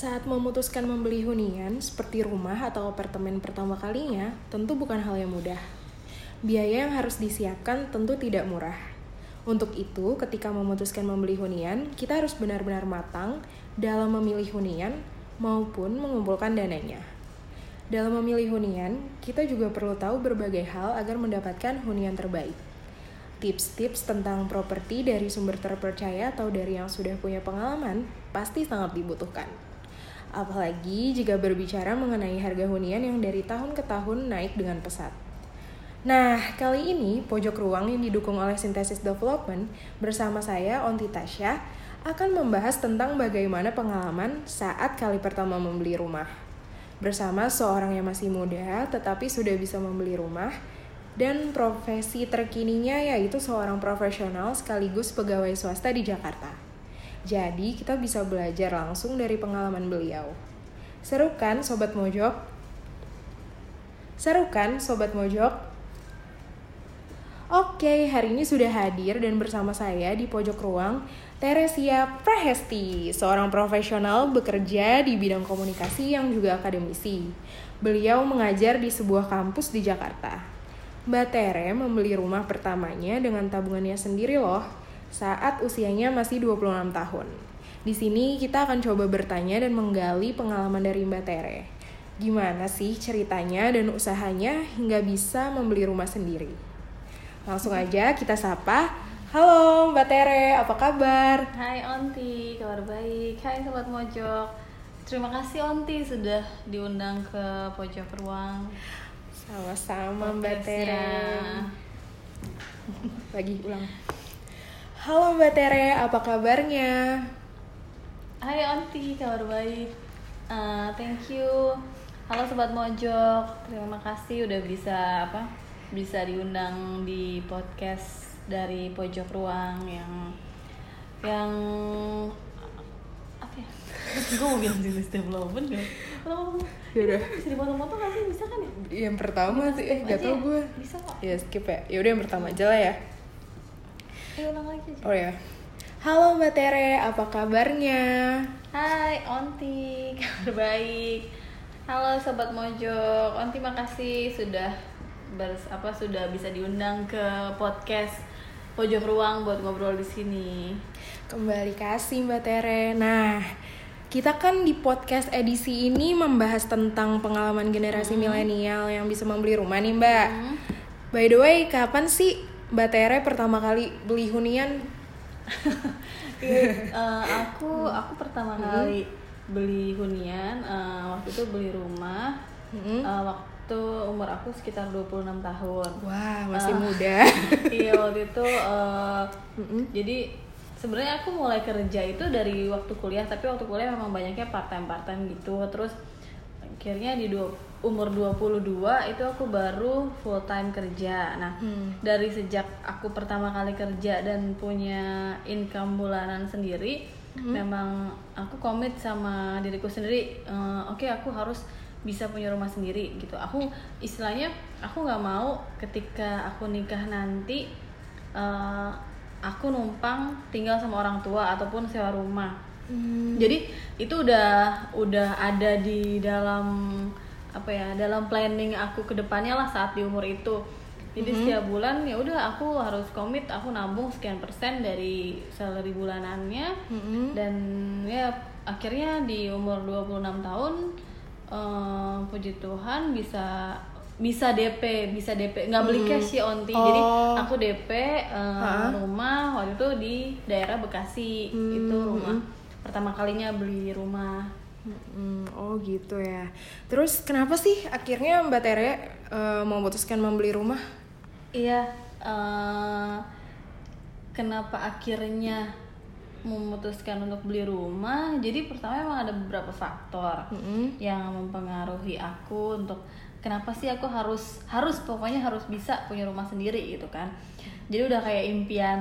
Saat memutuskan membeli hunian seperti rumah atau apartemen pertama kalinya, tentu bukan hal yang mudah. Biaya yang harus disiapkan tentu tidak murah. Untuk itu, ketika memutuskan membeli hunian, kita harus benar-benar matang dalam memilih hunian maupun mengumpulkan dananya. Dalam memilih hunian, kita juga perlu tahu berbagai hal agar mendapatkan hunian terbaik. Tips-tips tentang properti dari sumber terpercaya atau dari yang sudah punya pengalaman pasti sangat dibutuhkan. Apalagi jika berbicara mengenai harga hunian yang dari tahun ke tahun naik dengan pesat. Nah, kali ini pojok ruang yang didukung oleh Synthesis Development bersama saya Onti Tasya akan membahas tentang bagaimana pengalaman saat kali pertama membeli rumah. Bersama seorang yang masih muda tetapi sudah bisa membeli rumah dan profesi terkininya yaitu seorang profesional sekaligus pegawai swasta di Jakarta. Jadi kita bisa belajar langsung dari pengalaman beliau. Seru kan Sobat Mojok? Seru kan Sobat Mojok? Oke, hari ini sudah hadir dan bersama saya di pojok ruang Teresia Prahesti, seorang profesional bekerja di bidang komunikasi yang juga akademisi. Beliau mengajar di sebuah kampus di Jakarta. Mbak Tere membeli rumah pertamanya dengan tabungannya sendiri loh saat usianya masih 26 tahun. Di sini kita akan coba bertanya dan menggali pengalaman dari Mbak Tere. Gimana sih ceritanya dan usahanya hingga bisa membeli rumah sendiri? Langsung aja kita sapa. Halo Mbak Tere, apa kabar? Hai Onti, kabar baik. Hai Sobat Mojok. Terima kasih Onti sudah diundang ke pojok ruang. Sama-sama Mbak Tere. Lagi ulang. Halo Mbak Tere, apa kabarnya? Hai Onti, kabar baik. Uh, thank you. Halo Sobat Mojok, terima kasih udah bisa apa? Bisa diundang di podcast dari pojok ruang yang yang apa ya? Gue mau bilang jenis development gak? Yaudah. Bisa dipotong-potong gak sih? Bisa kan ya? Yang pertama sih, eh gak tau gue. Bisa kok. Ya skip ya. Yaudah yang pertama aja lah ya. Ulang lagi aja. Oh ya. Halo Mbak Tere, apa kabarnya? Hai Onti, kabar baik. Halo sobat Mojok, Onti makasih sudah bers apa sudah bisa diundang ke podcast Pojok Ruang buat ngobrol di sini. Kembali kasih Mbak Tere. Nah, kita kan di podcast edisi ini membahas tentang pengalaman generasi hmm. milenial yang bisa membeli rumah nih Mbak. Hmm. By the way, kapan sih Mbak Tere pertama kali beli hunian? uh, aku aku pertama hmm. kali beli hunian uh, waktu itu beli rumah hmm. uh, waktu umur aku sekitar 26 tahun. Wah, masih uh, muda. iya, waktu itu uh, hmm. jadi sebenarnya aku mulai kerja itu dari waktu kuliah, tapi waktu kuliah memang banyaknya part-time part-time gitu. Terus akhirnya di umur 22 itu aku baru full time kerja. Nah, hmm. dari sejak aku pertama kali kerja dan punya income bulanan sendiri, hmm. memang aku komit sama diriku sendiri. Uh, Oke, okay, aku harus bisa punya rumah sendiri gitu. Aku istilahnya aku nggak mau ketika aku nikah nanti uh, aku numpang tinggal sama orang tua ataupun sewa rumah. Hmm. Jadi itu udah udah ada di dalam apa ya dalam planning aku ke depannya lah saat di umur itu jadi mm -hmm. setiap bulan ya udah aku harus komit aku nabung sekian persen dari salary bulanannya mm -hmm. dan ya akhirnya di umur 26 tahun uh, puji Tuhan bisa bisa DP bisa DP nggak beli cash sih onti oh. jadi aku DP uh, eh, rumah waktu itu di daerah Bekasi hmm. itu rumah pertama kalinya beli rumah Hmm, oh gitu ya. Terus kenapa sih akhirnya Mbak Tere uh, memutuskan membeli rumah? Iya, uh, kenapa akhirnya memutuskan untuk beli rumah? Jadi pertama emang ada beberapa faktor mm-hmm. yang mempengaruhi aku untuk kenapa sih aku harus harus pokoknya harus bisa punya rumah sendiri gitu kan. Jadi udah kayak impian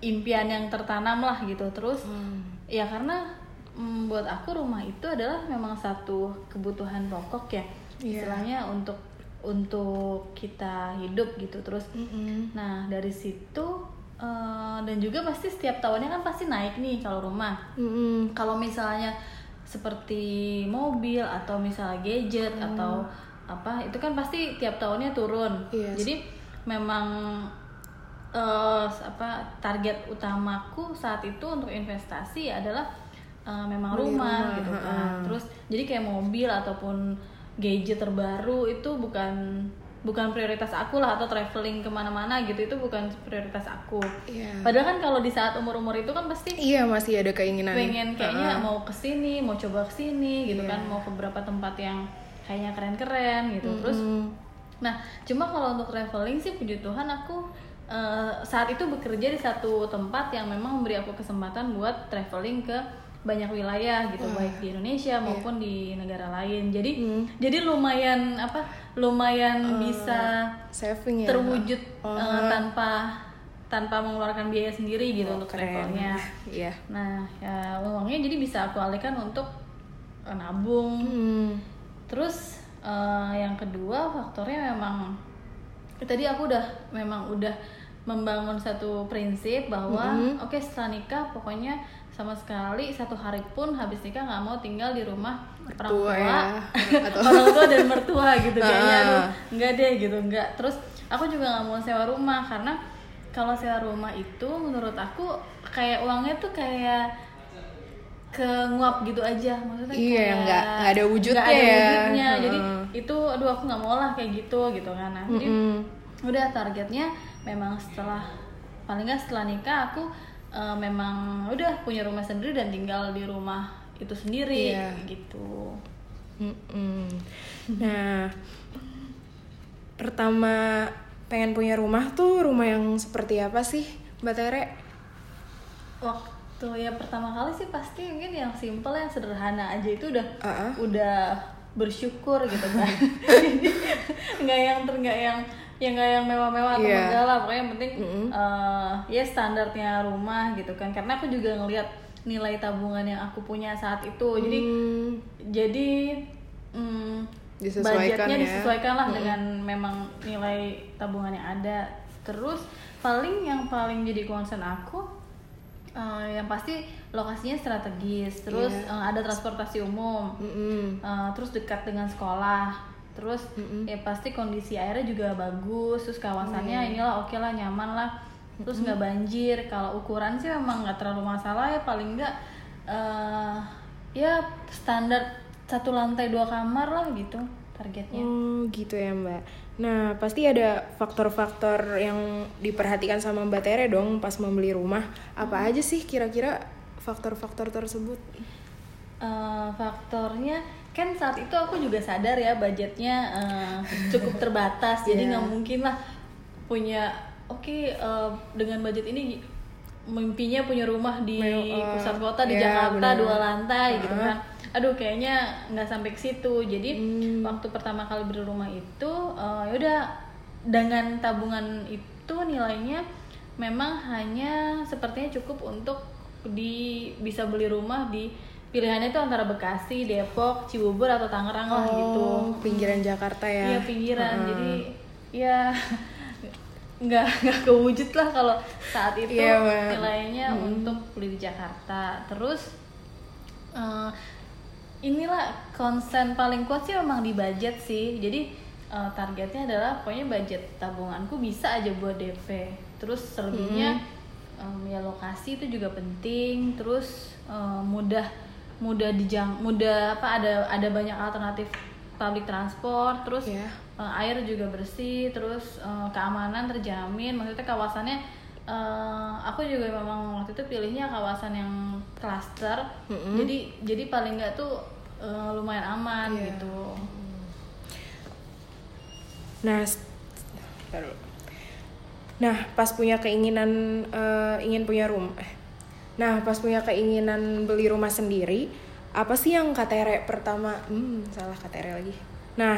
impian yang tertanam lah gitu terus. Mm. Ya karena hmm, buat aku rumah itu adalah memang satu kebutuhan pokok ya yeah. istilahnya untuk untuk kita hidup gitu terus mm -hmm. nah dari situ uh, dan juga pasti setiap tahunnya kan pasti naik nih kalau rumah mm -hmm. kalau misalnya seperti mobil atau misalnya gadget Hmm. atau apa itu kan pasti tiap tahunnya turun Iya. jadi memang eh, apa target utamaku saat itu untuk investasi adalah eh, memang Beli rumah, rumah, gitu kan terus jadi kayak mobil ataupun gadget terbaru itu bukan bukan prioritas aku lah atau traveling ke mana-mana gitu itu bukan prioritas aku Iya. padahal kan kalau di saat umur-umur itu kan pasti Iya masih ada keinginan. pengen kayaknya Ha-ha. mau ke sini mau coba ke sini gitu Iya. kan mau ke beberapa tempat yang kayaknya keren-keren gitu terus Mm. nah cuma kalau untuk traveling sih puji Tuhan aku eh, saat itu bekerja di satu tempat yang memang memberi aku kesempatan buat traveling ke banyak wilayah gitu baik di Indonesia maupun di negara lain jadi Hmm. jadi lumayan apa lumayan bisa saving ya. terwujud Oh. eh, tanpa tanpa mengeluarkan biaya sendiri gitu Oh, untuk travelnya Iya. Nah, ya uangnya jadi bisa aku alihkan untuk nabung. Hmm. Terus eh, yang kedua faktornya memang tadi aku udah memang udah membangun satu prinsip bahwa Mm-hmm. oke setelah nikah pokoknya sama sekali satu hari pun habis nikah nggak mau tinggal di rumah orang Mertua tua ya. Atau- orang tua dan mertua gitu kayaknya aduh nggak deh gitu nggak terus aku juga nggak mau sewa rumah karena kalau sewa rumah itu menurut aku kayak uangnya tuh kayak ke nguap gitu aja maksudnya Iya, kayak nggak- nggak ada wujudnya nggak ada ya. wujudnya. jadi Heeh. itu aduh aku nggak mau lah kayak gitu gitu kan nah, jadi Mm-mm. udah targetnya memang setelah paling nggak setelah nikah aku eh, memang udah punya rumah sendiri dan tinggal di rumah itu sendiri Iya. gitu Mm-mm. Nah, pertama pengen punya rumah tuh rumah yang seperti apa sih, Mbak Tere? waktu ya pertama kali sih pasti mungkin yang simple yang sederhana aja itu udah Ah. udah bersyukur gitu kan nggak yang ter nggak yang yang nggak yang mewah-mewah atau Iya. megah lah pokoknya yang penting eh, ya standarnya rumah gitu kan. Karena aku juga ngelihat nilai tabungan yang aku punya saat itu. Jadi Hmm, jadi mm, Disesuaikan budgetnya ya. disesuaikan lah dengan memang nilai tabungan yang ada. Terus paling yang paling jadi concern aku eh, yang pasti lokasinya strategis. Terus Iya. eh, ada transportasi umum. Mm-mm. eh, terus dekat dengan sekolah terus ya pasti kondisi airnya juga bagus terus kawasannya inilah oke lah nyaman lah. Terus nggak banjir. Kalau ukuran sih memang nggak terlalu masalah ya paling nggak eh, ya standar satu lantai dua kamar lah gitu targetnya. Oh gitu ya Mbak. Nah pasti ada faktor-faktor yang diperhatikan sama Mbak Tere dong pas membeli rumah. Apa aja sih kira-kira faktor-faktor tersebut? Eh, faktornya kan saat itu aku juga sadar ya budgetnya eh, cukup terbatas jadi Iya. nggak mungkin lah punya oke eh, dengan budget ini mimpinya punya rumah di eh, pusat kota di ya, Jakarta benar. dua lantai gitu Ah. kan aduh kayaknya nggak sampai ke situ jadi Hmm. waktu pertama kali beli rumah itu eh, yaudah dengan tabungan itu nilainya memang hanya sepertinya cukup untuk di bisa beli rumah di pilihannya itu antara Bekasi, Depok, Cibubur atau Tangerang lah gitu. Oh, pinggiran Jakarta ya. Iya pinggiran. Jadi ya nggak nggak kewujud lah kalau saat itu Mbak. nilainya untuk beli di Jakarta. Terus eh, inilah konsen paling kuat sih memang di budget sih. Jadi eh, targetnya adalah pokoknya budget tabunganku bisa aja buat DP. Terus selebihnya em, ya lokasi itu juga penting. Terus eh, mudah mudah dijang mudah apa ada ada banyak alternatif public transport. Terus Iya. eh, air juga bersih. Terus eh, keamanan terjamin. Maksudnya kawasannya eh, aku juga memang waktu itu pilihnya kawasan yang cluster. Mm-mm. Jadi jadi paling nggak tuh eh, lumayan aman Iya. gitu. Nah, s- taruh. nah pas punya keinginan eh, ingin punya rumah, nah pas punya keinginan beli rumah sendiri, apa sih yang KTR pertama? Hmm, salah KTR lagi. Nah,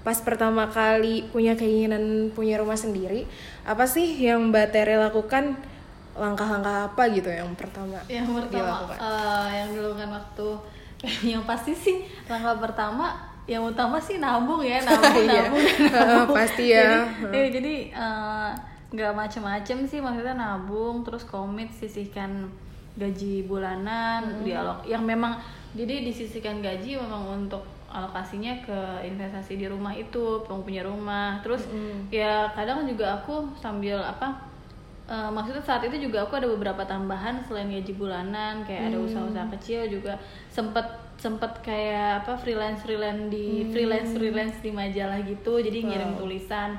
pas pertama kali punya keinginan punya rumah sendiri, apa sih yang Mbak Tere lakukan? Langkah-langkah apa gitu yang pertama? Yang pertama dilakukan? eh, yang dilakukan waktu yang pasti sih langkah pertama yang utama sih nabung ya nabung Iya. nabung nabung. pasti ya. jadi, eh, jadi eh, nggak macem-macem sih maksudnya nabung terus komit sisihkan gaji bulanan dialog yang memang jadi disisikan gaji memang untuk alokasinya ke investasi di rumah itu punya rumah. Terus ya kadang juga aku sambil apa eh, maksudnya saat itu juga aku ada beberapa tambahan selain gaji bulanan kayak ada usaha-usaha kecil juga. Sempet sempet kayak apa freelance freelance di freelance freelance di majalah gitu jadi ngirim tulisan.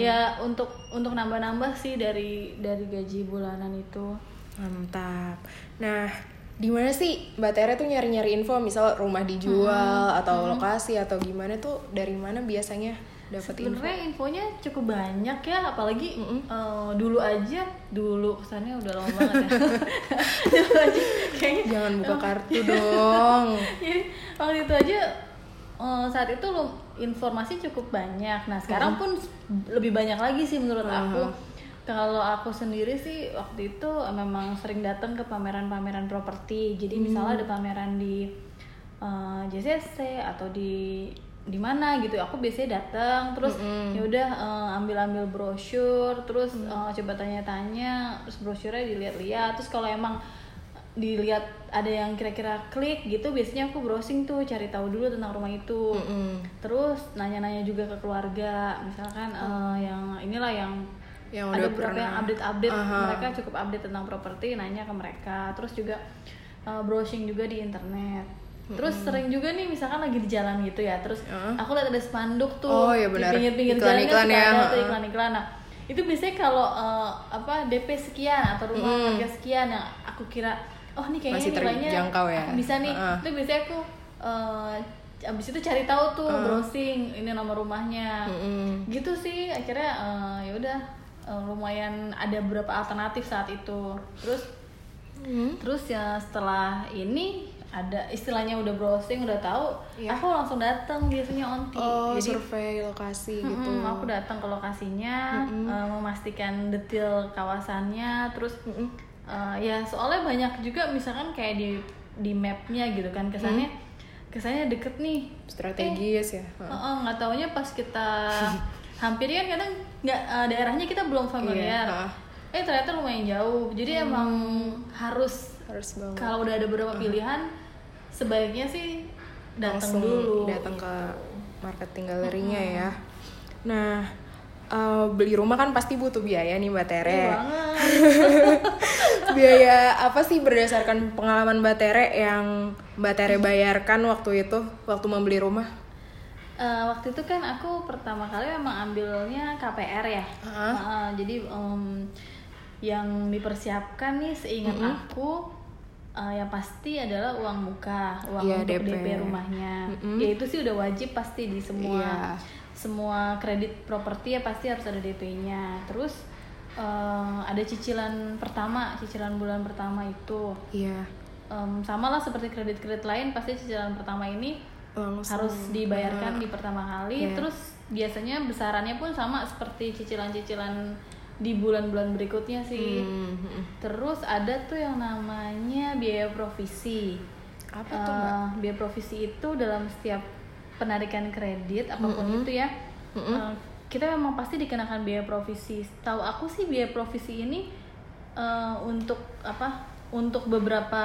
Ya untuk untuk nambah-nambah sih dari dari gaji bulanan itu Mantap. Nah, di mana sih Mbak Tere tuh nyari-nyari info, misal rumah dijual atau lokasi atau gimana tuh dari mana biasanya dapat info? sebenarnya infonya cukup banyak ya apalagi eh, dulu aja dulu kesannya udah lama banget ya. Dulu aja kayaknya. Jangan buka kartu dong. jadi waktu itu aja eh, saat itu lo informasi cukup banyak. Nah sekarang pun lebih banyak lagi sih menurut aku kalau aku sendiri sih waktu itu memang sering datang ke pameran-pameran properti. Jadi misalnya ada pameran di eh, JCC atau di di mana gitu aku biasanya datang. Terus ya udah eh, ambil-ambil brosur terus eh, coba tanya-tanya terus brosurnya dilihat-lihat. Terus kalau emang dilihat ada yang kira-kira klik gitu biasanya aku browsing tuh cari tahu dulu tentang rumah itu. Terus nanya-nanya juga ke keluarga. Misalkan eh, yang inilah yang Yang ada beberapa pernah. yang update-update Aha. mereka cukup update tentang properti nanya ke mereka. Terus juga eh, browsing juga di internet. Terus sering juga nih misalkan lagi di jalan gitu ya. Terus aku lihat ada spanduk tuh Oh, iya di pinggir-pinggir jalan kan Iklan-iklan suka ya, ada tuh iklan-iklan. Nah itu biasanya kalau eh, apa DP sekian atau rumah harga sekian yang aku kira oh nih kayaknya Masih nilainya ya. aku bisa nih. Heeh. itu biasanya aku eh, abis itu cari tahu tuh browsing ini nomor rumahnya. Mm-mm. gitu sih akhirnya eh, ya udah eh, lumayan ada beberapa alternatif saat itu terus terus ya setelah ini ada istilahnya udah browsing udah tahu Iya. aku langsung datang biasanya onti Oh, jadi survei lokasi gitu. Mm-mm, aku datang ke lokasinya eh, memastikan detail kawasannya terus eh, ya soalnya banyak juga misalkan kayak di di mapnya gitu kan kesannya kesannya deket nih Strategis ya. Heeh. Heeh, nggak taunya pas kita hampir kan kadang nggak eh, daerahnya kita belum familiar. Iya, eh ternyata lumayan jauh. Jadi emang harus Harus banget. kalau udah ada beberapa pilihan sebaiknya sih datang dulu. datang ke marketing galerinya ya. Nah, eh, beli rumah kan pasti butuh biaya nih Mbak Tere. Iya biaya apa sih berdasarkan pengalaman Mbak Tere yang Mbak Tere bayarkan waktu itu waktu membeli rumah? Eh, waktu itu kan aku pertama kali memang ambilnya KPR ya Heeh. Heeh, jadi em, yang dipersiapkan nih seingat aku eh, yang pasti adalah uang muka uang Iya, untuk DP. DP, rumahnya Mm-mm. ya itu sih udah wajib pasti di semua Iya. semua kredit properti ya pasti harus ada DP-nya terus eh, ada cicilan pertama cicilan bulan pertama itu Iya, Em, sama lah seperti kredit-kredit lain pasti cicilan pertama ini langsung. harus dibayarkan di pertama kali Iya. terus biasanya besarannya pun sama seperti cicilan-cicilan di bulan-bulan berikutnya sih Hmm, hmm. terus ada tuh yang namanya biaya provisi Apa tuh, Mbak? Eh, biaya provisi itu dalam setiap penarikan kredit apa pun itu ya eh, kita memang pasti dikenakan biaya provisi tahu aku sih biaya provisi ini eh, untuk apa untuk beberapa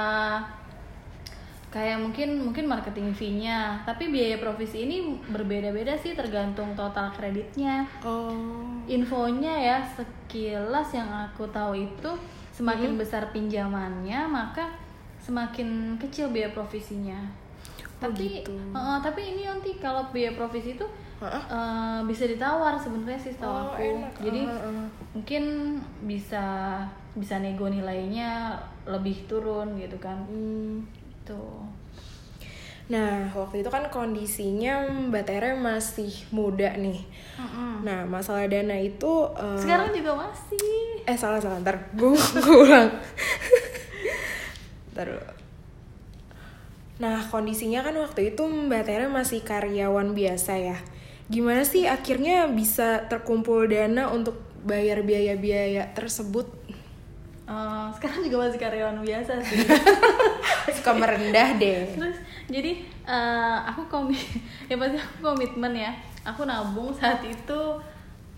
kayak mungkin mungkin marketing fee-nya tapi biaya provisi ini berbeda-beda sih tergantung total kreditnya Oh, infonya ya sekilas yang aku tahu itu semakin besar pinjamannya maka semakin kecil biaya provisinya Oh, tapi gitu. eh, tapi ini nanti kalau biaya provisi itu eh, bisa ditawar sebenarnya sih setahu Oh, aku enak. jadi Heeh, heeh. mungkin bisa bisa nego nilainya lebih turun gitu kan Hmm. Tuh Nah, waktu itu kan kondisinya Mbak Tere masih muda nih. Nah, masalah dana itu eh, sekarang juga masih eh salah salah ntar gue gue ulang. Ntar dulu. Nah, kondisinya kan waktu itu Mbak Tere masih karyawan biasa ya. Gimana sih akhirnya bisa terkumpul dana untuk bayar biaya-biaya tersebut? Eh, sekarang juga masih karyawan biasa sih Suka merendah deh. terus jadi eh, aku komit ya pasti aku komitmen ya aku nabung saat itu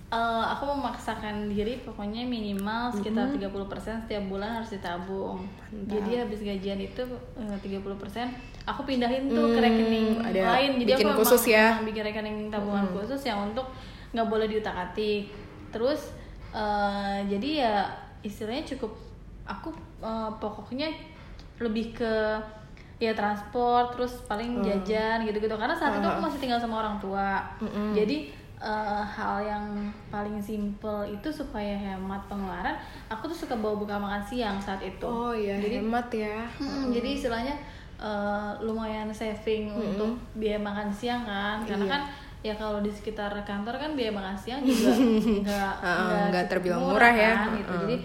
Eh, aku memaksakan diri pokoknya minimal sekitar 30% setiap bulan harus ditabung. Jadi habis gajian itu eh, 30% aku pindahin tuh ke Hmm, rekening ada lain. Jadi bikin aku khusus ya? bikin rekening tabungan khusus yang untuk nggak boleh diutak-atik. Terus eh, jadi ya istilahnya cukup aku eh, pokoknya lebih ke ya transport terus paling jajan gitu-gitu. Karena saat itu aku masih tinggal sama orang tua. Jadi eh, hal yang paling simple itu supaya hemat pengeluaran aku tuh suka bawa bekal makan siang saat itu. Oh iya, jadi hemat ya. Mm, jadi istilahnya eh, lumayan saving untuk biaya makan siang kan. Karena Iya. kan ya kalau di sekitar kantor kan biaya makan siang juga nggak nggak terbilang murah ya. kan, gitu. Heeh. jadi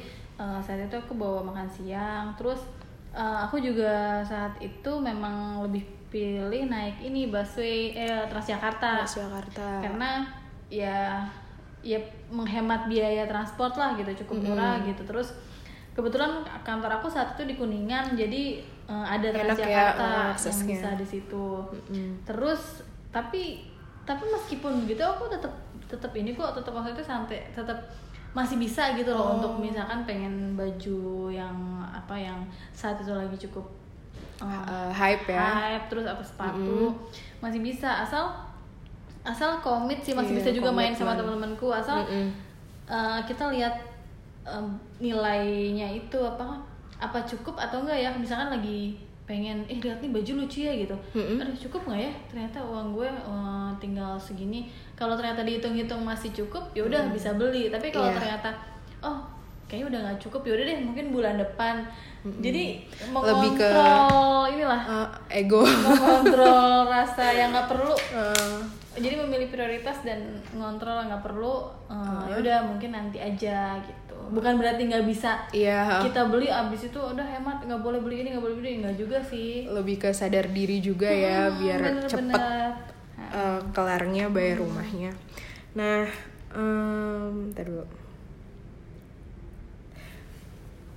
eh, saat itu aku bawa makan siang terus eh, aku juga saat itu memang lebih pilih naik ini busway eh Transjakarta Jakarta. karena ya ya menghemat biaya transport lah gitu cukup murah gitu terus kebetulan kantor aku saat itu di kuningan jadi eh, ada ya, Transjakarta eh, yang aksesnya. bisa di situ terus tapi tapi meskipun begitu aku tetap tetap ini kok tetap waktu itu sampai tetap masih bisa gitu loh untuk misalkan pengen baju yang apa yang saat itu lagi cukup eh, Eh, hype ya. hype terus apa sepatu masih bisa. Asal asal komit sih masih Iya, bisa juga main sama teman-temanku asal Mm-mm. uh, kita lihat um, nilainya itu apa apa cukup atau enggak ya. Misalkan lagi pengen eh lihat nih baju lucu ya gitu. Aduh cukup nggak ya? Ternyata uang gue uh, tinggal segini. Kalau ternyata dihitung-hitung masih cukup ya udah bisa beli. Tapi kalau Iya. ternyata oh kayaknya udah nggak cukup ya udah deh mungkin bulan depan. Jadi Lebih ke- inilah. Eh, ego. mengontrol rasa yang nggak perlu. Eh, jadi memilih prioritas dan ngontrol yang nggak perlu eh, ya udah mungkin nanti aja gitu bukan berarti nggak bisa Iya. kita beli abis itu udah hemat nggak boleh beli ini nggak boleh beli ini nggak juga sih lebih ke sadar diri juga ya Hmm, biar bener-bener. cepet uh, kelarnya bayar rumahnya. Nah, um, dulu.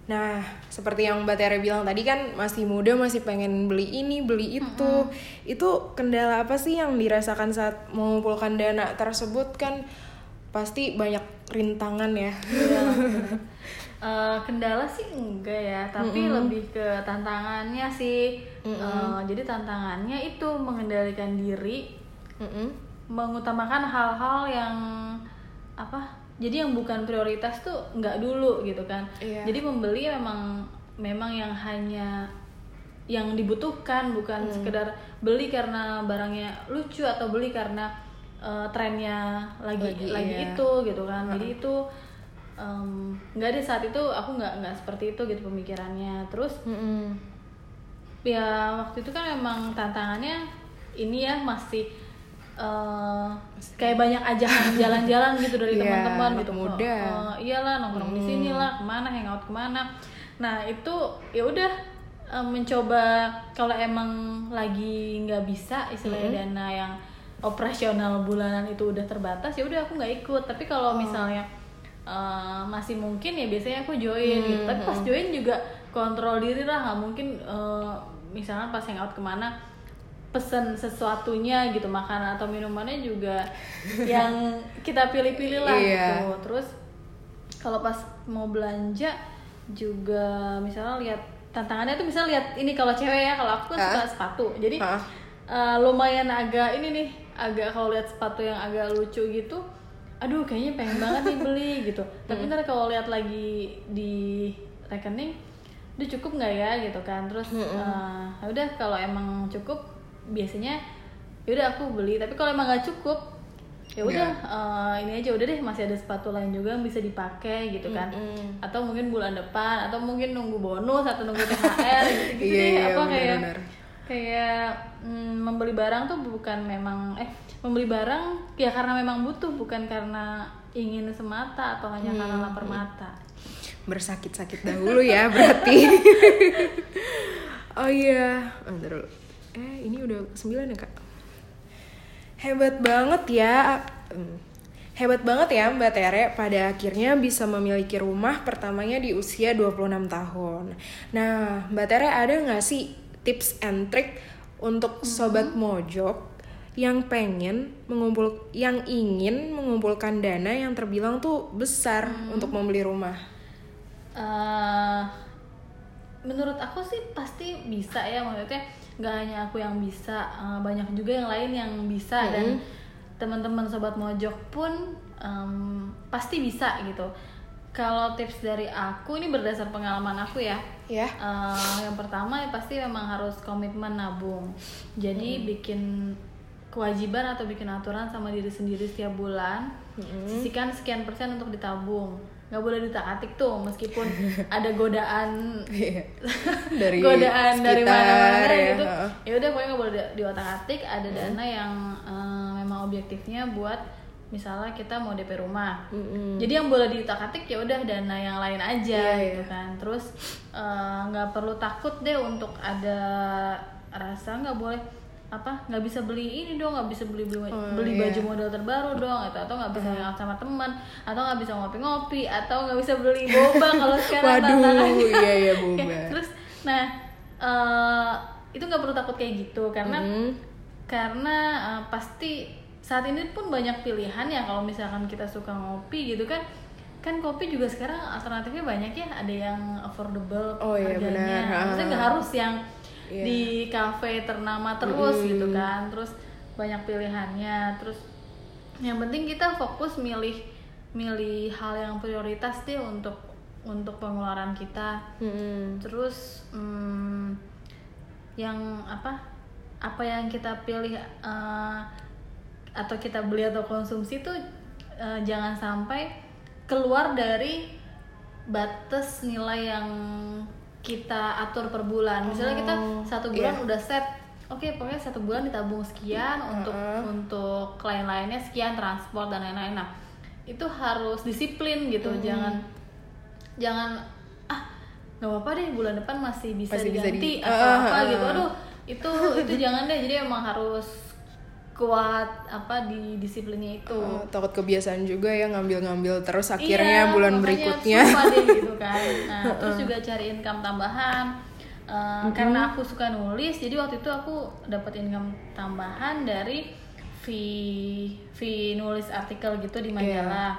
Nah, seperti yang Mbak Tere bilang tadi kan masih muda masih pengen beli ini, beli itu. Itu kendala apa sih yang dirasakan saat mengumpulkan dana tersebut kan pasti banyak rintangan ya. Iya. Eh, kendala sih enggak ya tapi lebih ke tantangannya sih Eh, jadi tantangannya itu mengendalikan diri Mm-mm. mengutamakan hal-hal yang apa jadi yang bukan prioritas tuh nggak dulu gitu kan Iya. jadi membeli memang memang yang hanya yang dibutuhkan bukan sekedar beli karena barangnya lucu atau beli karena eh, trennya lagi Lagi, lagi, iya. itu gitu kan. Jadi itu em, nggak deh saat itu aku nggak nggak seperti itu gitu pemikirannya. Terus Mm-mm. ya waktu itu kan memang tantangannya ini ya masih eh, kayak banyak ajakan jalan-jalan gitu dari Iya, teman-teman gitu. muda. Eh, iyalah nongkrong di sini lah ke mana hangout ke mana. Nah itu ya udah eh, mencoba kalau emang lagi nggak bisa istilahnya dana yang operasional bulanan itu udah terbatas ya udah aku nggak ikut. Tapi kalau misalnya eh, masih mungkin ya biasanya aku join gitu. Tapi pas join juga kontrol diri lah nggak mungkin eh, misalnya pas hangout ke mana pesen sesuatunya gitu makanan atau minumannya juga yang kita pilih-pilih lah Iya. gitu. Terus kalau pas mau belanja juga misalnya lihat tantangannya tuh misalnya lihat ini kalau cewek ya kalau aku kan suka Ah. sepatu. Jadi eh, lumayan agak ini nih agak kalau lihat sepatu yang agak lucu gitu aduh kayaknya pengen banget nih beli gitu. Tapi ntar kalau lihat lagi di rekening itu cukup nggak ya? gitu kan. Terus ya udah kalau emang cukup biasanya yaudah aku beli. Tapi kalau emang nggak cukup ya udah eh, ini aja udah deh masih ada sepatu lain juga yang bisa dipakai gitu kan. Atau mungkin bulan depan atau mungkin nunggu bonus atau nunggu THR gitu gitu Iya, deh. iya, apa kayak benar-benar. kayak mm, membeli barang tuh bukan memang eh membeli barang ya karena memang butuh bukan karena ingin semata atau hanya karena Hmm, lapar mata. Bersakit-sakit dahulu ya berarti. Oh iya. Bentar dulu. eh ini udah sembilan ya kak? Hebat banget ya Hmm. hebat banget ya Mbak Tere pada akhirnya bisa memiliki rumah pertamanya di usia 26 tahun. Nah Mbak Tere ada nggak sih tips and trick untuk sobat mojok yang pengen mengumpul yang ingin mengumpulkan dana yang terbilang tuh besar untuk membeli rumah? Eh, menurut aku sih pasti bisa ya maksudnya nggak hanya aku yang bisa eh, banyak juga yang lain yang bisa dan teman-teman sobat mojok pun em, pasti bisa gitu kalau tips dari aku ini berdasar pengalaman aku ya. Ya. Eh, yang pertama ya pasti memang harus komitmen nabung. Jadi bikin kewajiban atau bikin aturan sama diri sendiri setiap bulan. Sisihkan sekian persen untuk ditabung. Nggak boleh ditak-atik tuh meskipun ada godaan Iya. Dari godaan dari sekitar, mana-mana ya. gitu. ya udah pokoknya nggak boleh di, di otak-atik ada dana yang eh, memang objektifnya buat misalnya kita mau DP rumah Mm-mm. jadi yang boleh diutak-atik ya udah dana yang lain aja Iya, gitu iya. kan terus eh, nggak perlu takut deh untuk ada rasa nggak boleh apa nggak bisa beli ini dong nggak bisa beli beli, Oh, beli iya. baju model terbaru dong atau atau nggak bisa hangout sama teman atau nggak bisa ngopi-ngopi atau nggak bisa beli boba kalau sekarang Waduh, iya, iya, Ya, boba. terus nah eh, itu nggak perlu takut kayak gitu karena Mm. karena eh, pasti saat ini pun banyak pilihan ya kalau misalkan kita suka ngopi gitu kan kan kopi juga sekarang alternatifnya banyak ya ada yang affordable Oh, iya, harganya benar. maksudnya nggak harus yang Iya. di kafe ternama terus Mm. gitu kan terus banyak pilihannya terus yang penting kita fokus milih milih hal yang prioritas deh untuk untuk pengeluaran kita Mm-mm. terus hmm, yang apa apa yang kita pilih eh, atau kita beli atau konsumsi tuh eh, jangan sampai keluar dari batas nilai yang kita atur per bulan. Misalnya kita Oh, satu bulan iya. udah set oke pokoknya satu bulan ditabung sekian untuk Heeh. untuk lain-lainnya sekian transport dan lain-lain. Nah itu harus disiplin gitu. Jangan jangan ah nggak apa-apa deh bulan depan masih bisa Masih bisa diganti di- atau Ah, apa gitu. aduh itu itu jangan deh. Jadi emang harus kuat apa di disiplinnya itu. Oh, takut kebiasaan juga ya ngambil-ngambil terus akhirnya Iya, bulan berikutnya. deh gitu kan. Nah terus juga cari income tambahan. Eh, karena aku suka nulis jadi waktu itu aku dapat income tambahan dari fee fee nulis artikel gitu di majalah.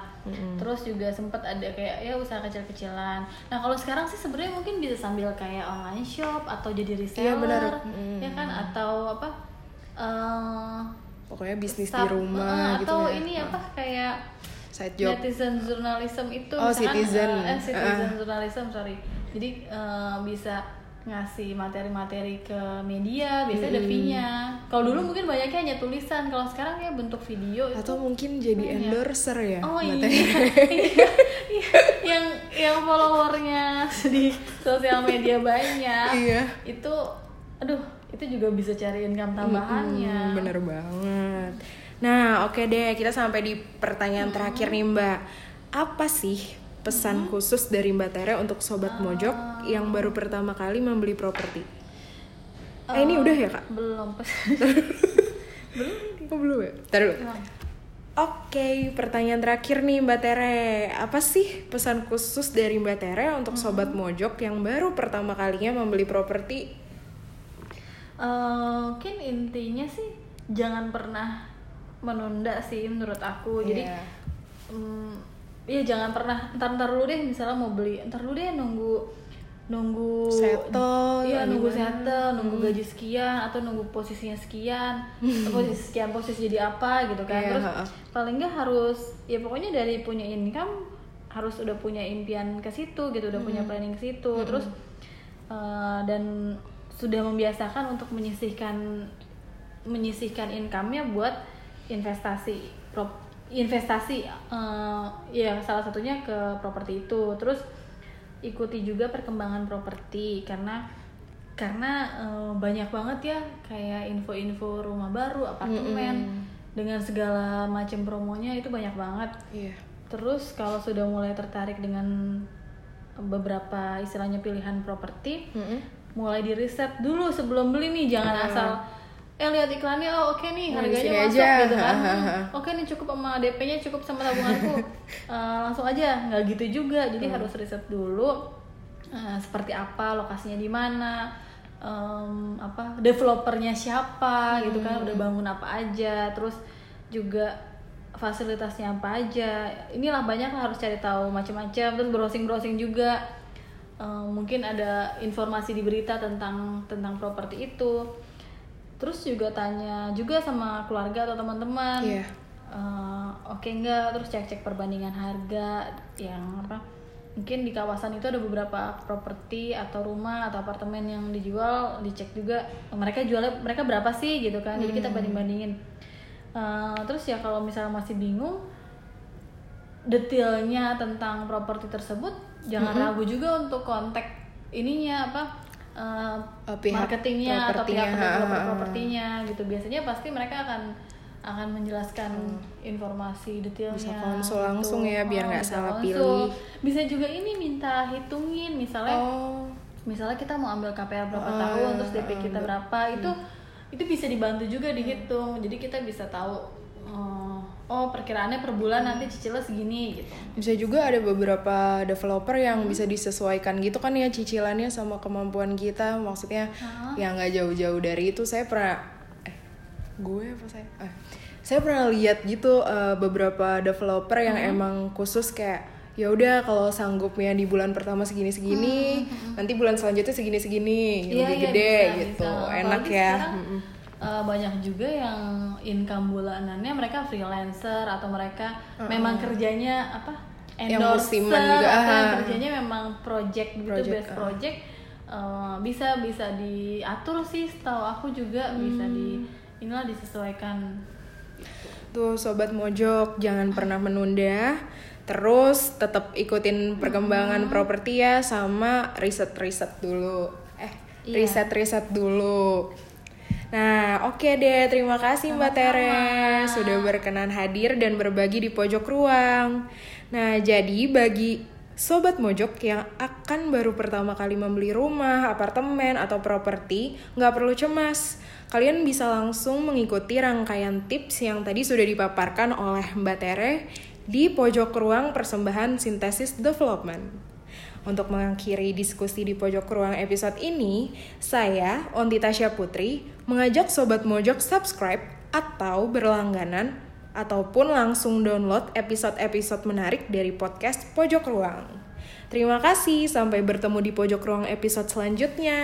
Terus juga sempat ada kayak ya usaha kecil-kecilan. Nah kalau sekarang sih sebenarnya mungkin bisa sambil kayak online shop atau jadi reseller Iya, benar. Mm. ya kan? Atau apa eh, pokoknya bisnis di rumah eh, gitu atau ya. ini apa kayak side job netizen journalism itu Oh, misalkan, citizen. eh, eh, citizen Ah. journalism sorry jadi eh, bisa ngasih materi-materi ke media biasanya ada fee-nya kalau dulu mungkin banyaknya hanya tulisan kalau sekarang ya bentuk video itu atau mungkin jadi banyak. endorser ya oh materi. iya, iya. yang yang followernya di sosial media banyak Iya. itu aduh itu juga bisa cari income tambahannya Hmm, bener banget. Nah, oke deh, kita sampai di pertanyaan terakhir nih Mbak. Apa sih pesan khusus dari Mbak Tere untuk sobat mojok yang baru pertama kali membeli properti? Eh, ini udah ya kak? belum Oh, belum ya? Belum. Oke, pertanyaan terakhir nih Mbak Tere. Apa sih pesan khusus dari Mbak Tere untuk sobat mojok yang baru pertama kalinya membeli properti? Eh, mungkin intinya sih jangan pernah menunda sih menurut aku. Jadi Iya. mm, ya jangan pernah ntar ntar dulu deh misalnya mau beli ntar dulu deh nunggu nunggu Settle, iya nunggu settle nunggu gaji sekian atau nunggu posisinya sekian posisi sekian posisi jadi apa gitu kan. Iya, terus paling nggak harus ya pokoknya dari punya income harus udah punya impian ke situ gitu udah punya planning ke situ. Terus eh, dan sudah membiasakan untuk menyisihkan menyisihkan income-nya buat investasi prop investasi eh, ya salah satunya ke properti itu terus ikuti juga perkembangan properti karena karena eh, banyak banget ya kayak info-info rumah baru apartemen dengan segala macam promonya itu banyak banget Iya. terus kalau sudah mulai tertarik dengan beberapa istilahnya pilihan properti Mm-mm. Mulai di riset dulu sebelum beli nih jangan asal eh lihat iklannya oh oke nih Oh, di harganya masuk aja. gitu kan. Hmm, oke nih cukup sama DP-nya cukup sama tabunganku Eh, langsung aja nggak gitu juga jadi Hmm. harus riset dulu eh, seperti apa lokasinya di mana um, apa developernya siapa gitu kan Hmm. udah bangun apa aja terus juga fasilitasnya apa aja inilah banyak harus cari tahu macam-macam terus browsing browsing juga Um, mungkin ada informasi di berita tentang tentang properti itu. Terus juga tanya juga sama keluarga atau teman-teman. Iya. Eh, oke enggak terus cek-cek perbandingan harga yang apa? Mungkin di kawasan itu ada beberapa properti atau rumah atau apartemen yang dijual dicek juga mereka jualnya mereka berapa sih gitu kan? Jadi kita banding bandingin terus ya kalau misalnya masih bingung detailnya tentang properti tersebut jangan ragu juga untuk kontak ininya apa Eh, pihak marketingnya atau pihak developer propertinya gitu. Biasanya pasti mereka akan akan menjelaskan informasi detailnya Bisa konsul gitu. langsung ya, biar Oh, nggak bisa salah konsul. pilih. bisa juga ini minta hitungin misalnya Oh. misalnya kita mau ambil KPR berapa Ah, tahun terus DP ah, kita berapa itu itu bisa dibantu juga dihitung jadi kita bisa tahu eh, oh perkiraannya per bulan nanti cicilnya segini gitu Bisa juga ada beberapa developer yang bisa disesuaikan gitu kan ya cicilannya sama kemampuan kita. Maksudnya yang nggak jauh-jauh dari itu. Saya pernah eh gue apa saya? Eh, saya pernah lihat gitu eh, beberapa developer yang emang khusus kayak ya udah kalau sanggupnya di bulan pertama segini segini, nanti bulan selanjutnya segini segini, Iya, lebih iya, gede bisa, gitu, bisa. enak Apalagi ya. sekarang, Mm-mm. Eh, banyak juga yang income bulanannya mereka freelancer atau mereka memang kerjanya apa Yang endorser musiman juga, atau yang ah. kerjanya memang project gitu Project, best ah. project eh, bisa bisa diatur sih setahu aku juga bisa di Hmm. inilah disesuaikan Tuh sobat mojok jangan pernah menunda. Terus tetap ikutin perkembangan properti ya sama riset-riset dulu. Eh, Iya. riset-riset dulu. Nah, oke deh. Terima kasih Mbak Tere sudah berkenan hadir dan berbagi di pojok ruang. Nah, jadi bagi sobat mojok yang akan baru pertama kali membeli rumah, apartemen, atau properti, nggak perlu cemas. Kalian bisa langsung mengikuti rangkaian tips yang tadi sudah dipaparkan oleh Mbak Tere di pojok ruang persembahan sintesis development. Untuk mengakhiri diskusi di pojok ruang episode ini, saya, Onti Tasya Putri, mengajak Sobat Mojok subscribe atau berlangganan ataupun langsung download episode-episode menarik dari podcast Pojok Ruang. Terima kasih, sampai bertemu di Pojok Ruang episode selanjutnya.